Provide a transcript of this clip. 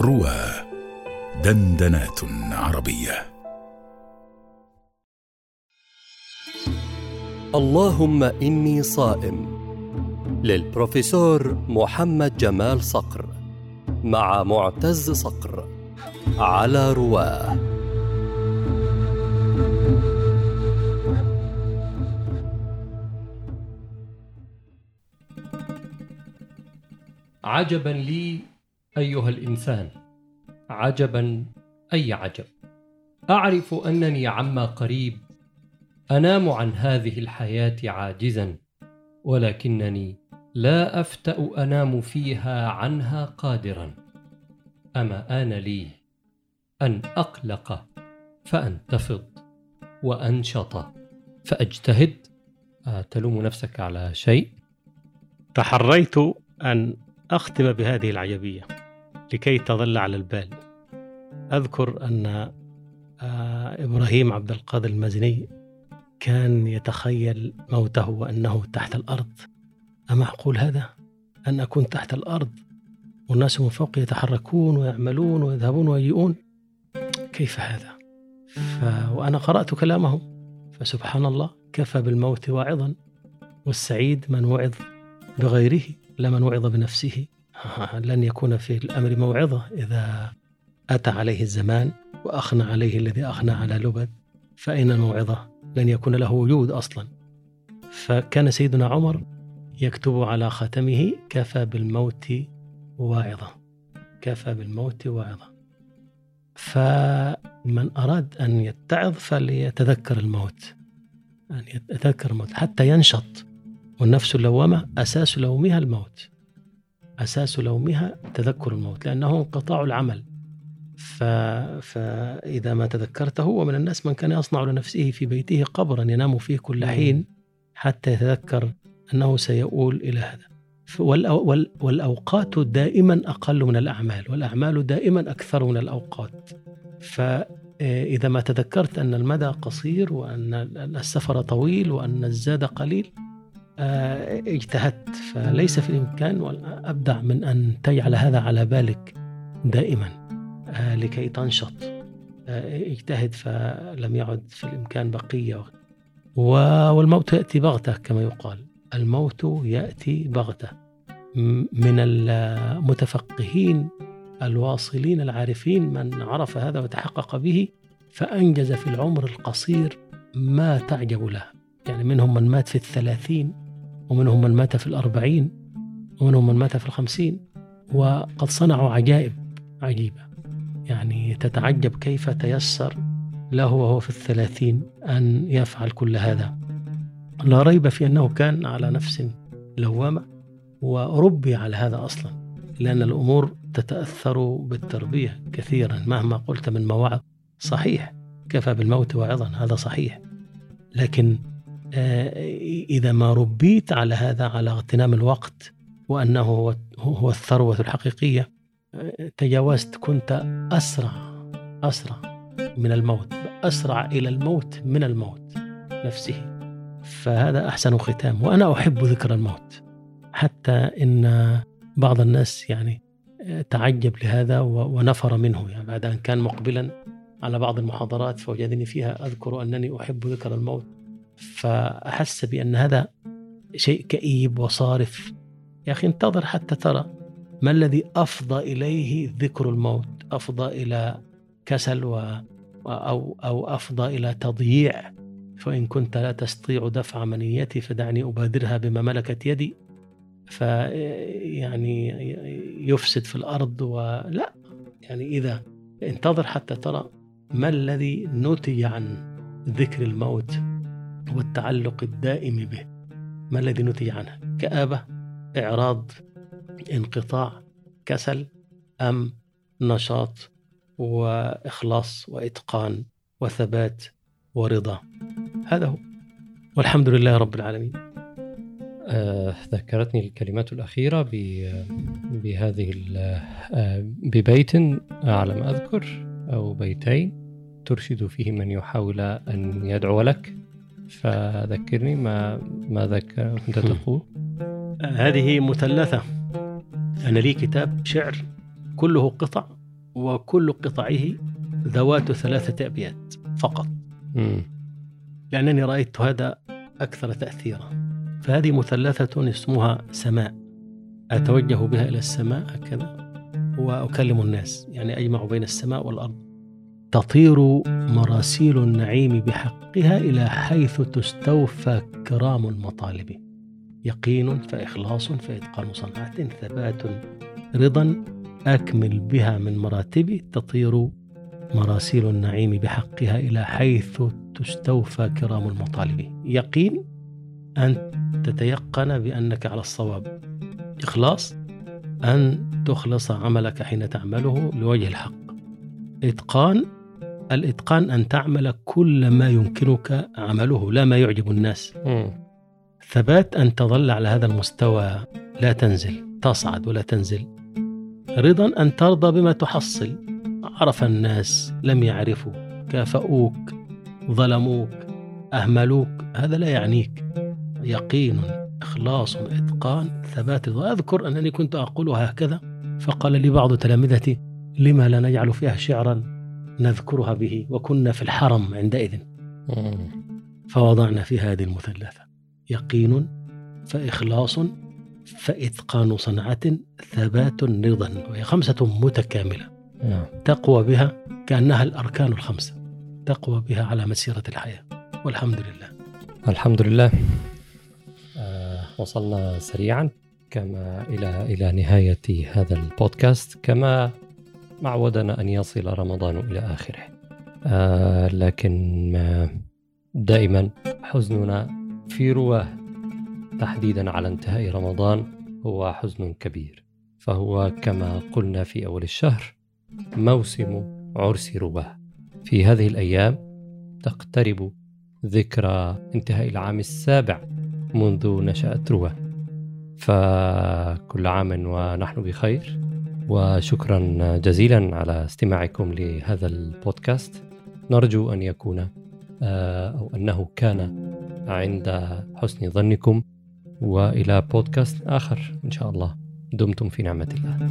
روى دندنات عربية. اللهم إني صائم. للبروفيسور محمد جمال صقر مع معتز صقر على رواه عجبا لي أيها الإنسان عجبا أي عجب؟ أعرف أنني عما قريب أنام عن هذه الحياة عاجزا ولكنني لا أفتأ أنام فيها عنها قادرا. أما آن لي أن أقلق فأنتفض وأنشط فأجتهد. تلوم نفسك على شيء؟ تحريت أن أختم بهذه العجبية. لكي تظل على البال. أذكر أن آه، إبراهيم عبد القادر المازني كان يتخيل موته وأنه تحت الأرض. امعقول هذا؟ أن أكون تحت الأرض؟ والناس من فوق يتحركون ويعملون ويذهبون ويجيئون؟ كيف هذا؟ ف... وأنا قرأت كلامه فسبحان الله كفى بالموت واعظا والسعيد من وعظ بغيره لا من وعظ بنفسه. لن يكون في الأمر موعظة إذا أتى عليه الزمان وأخنى عليه الذي أخنى على لبد فأين الموعظة؟ لن يكون له وجود أصلا. فكان سيدنا عمر يكتب على خاتمه كفى بالموت واعظة كفى بالموت واعظة فمن أراد أن يتعظ فليتذكر الموت. أن يتذكر الموت حتى ينشط. والنفس اللوامة أساس لومها الموت. أساس لومها تذكر الموت لأنه انقطاع العمل. ف... فإذا ما تذكرته هو من الناس من كان يصنع لنفسه في بيته قبرا ينام فيه كل حين حتى يتذكر أنه سيؤول إلى هذا. والأوقات دائما أقل من الأعمال والأعمال دائما أكثر من الأوقات. فإذا ما تذكرت أن المدى قصير وأن السفر طويل وأن الزاد قليل آه، اجتهدت فليس في الإمكان أبدع من أن تجعل هذا على بالك دائما آه، لكي تنشط. آه، اجتهد فلم يعد في الإمكان بقية. والموت يأتي بغتة كما يقال. الموت يأتي بغتة. من المتفقهين الواصلين العارفين من عرف هذا وتحقق به فأنجز في العمر القصير ما تعجب له. يعني منهم من مات في الثلاثين ومنهم من مات في الأربعين ومنهم من مات في الخمسين وقد صنعوا عجائب عجيبة. يعني تتعجب كيف تيسر له وهو في الثلاثين أن يفعل كل هذا. لا ريب في أنه كان على نفس لوامة وربي على هذا أصلا لأن الأمور تتأثر بالتربية كثيرا مهما قلت من مواعظ صحيح كفى بالموت واعظا هذا صحيح. لكن إذا ما ربيت على هذا على اغتنام الوقت وأنه هو, هو الثروة الحقيقية آه، تجاوزت كنت أسرع أسرع من الموت أسرع إلى الموت من الموت نفسه. فهذا أحسن ختام وأنا أحب ذكر الموت. حتى إن بعض الناس يعني تعجب لهذا ونفر منه. يعني بعد أن كان مقبلا على بعض المحاضرات فوجدني فيها أذكر أنني أحب ذكر الموت. فأحس بأن هذا شيء كئيب وصارف. يا أخي انتظر حتى ترى ما الذي أفضى إليه ذكر الموت. أفضى إلى كسل و أو أو أفضى إلى تضييع. فإن كنت لا تستطيع دفع منيتي فدعني أبادرها بما ملكت يدي. فيعني يفسد في الأرض ولا يعني إذا انتظر حتى ترى ما الذي نتج عن ذكر الموت. والتعلق الدائم به. ما الذي نتج عنه؟ كآبة إعراض انقطاع كسل أم نشاط وإخلاص وإتقان وثبات ورضا. هذا هو. والحمد لله رب العالمين. آه ذكرتني الكلمات الأخيرة بهذه آه ببيت على ما أذكر أو بيتين ترشد فيه من يحاول أن يدعو لك. فذكرني ما ماذا كنت تقول؟ هذه مثلثة. أنا لي كتاب شعر كله قطع وكل قطعه ذوات ثلاثة أبيات فقط. مم. لأنني رأيت هذا أكثر تأثيرا. فهذه مثلثة اسمها سماء. أتوجه بها إلى السماء هكذا وأكلم الناس يعني أجمع بين السماء والأرض. تطير مراسيل النعيم بحقها إلى حيث تستوفى كرام المطالب. يقين فإخلاص فإتقان صنعة ثبات. رضا أكمل بها من مراتب. تطير مراسيل النعيم بحقها إلى حيث تستوفى كرام المطالب. يقين أن تتيقن بأنك على الصواب. إخلاص أن تخلص عملك حين تعمله لوجه الحق. إتقان الإتقان أن تعمل كل ما يمكنك عمله لا ما يعجب الناس. ثبات أن تظل على هذا المستوى لا تنزل تصعد ولا تنزل. رضا أن ترضى بما تحصل. عرف الناس لم يعرفوا. كافأوك ظلموك أهملوك. هذا لا يعنيك. يقين إخلاص إتقان ثبات وأذكر أنني كنت أقولها هكذا فقال لي بعض تلامذتي لما لا نجعل فيها شعرا؟ نذكرها به وكنا في الحرم عندئذ. فوضعنا في هذه المثلثة يقين فإخلاص فإتقان صنعة ثبات رضا وهي خمسة متكاملة. نعم. تقوى بها كأنها الأركان الخمسة. تقوى بها على مسيرة الحياة. والحمد لله. الحمد لله. آه وصلنا سريعا كما إلى إلى نهاية هذا البودكاست. كما ما عودنا أن يصل رمضان إلى آخره. آه لكن آه دائما حزننا في رواه تحديدا على انتهاء رمضان هو حزن كبير. فهو كما قلنا في أول الشهر موسم عرس رواه. في هذه الأيام تقترب ذكرى انتهاء العام السابع منذ نشأت روى فكل عام ونحن بخير. وشكرا جزيلا على استماعكم لهذا البودكاست. نرجو أن يكون آه، أو أنه كان عند حسن ظنكم وإلى بودكاست آخر إن شاء الله. دمتم في نعمة الله.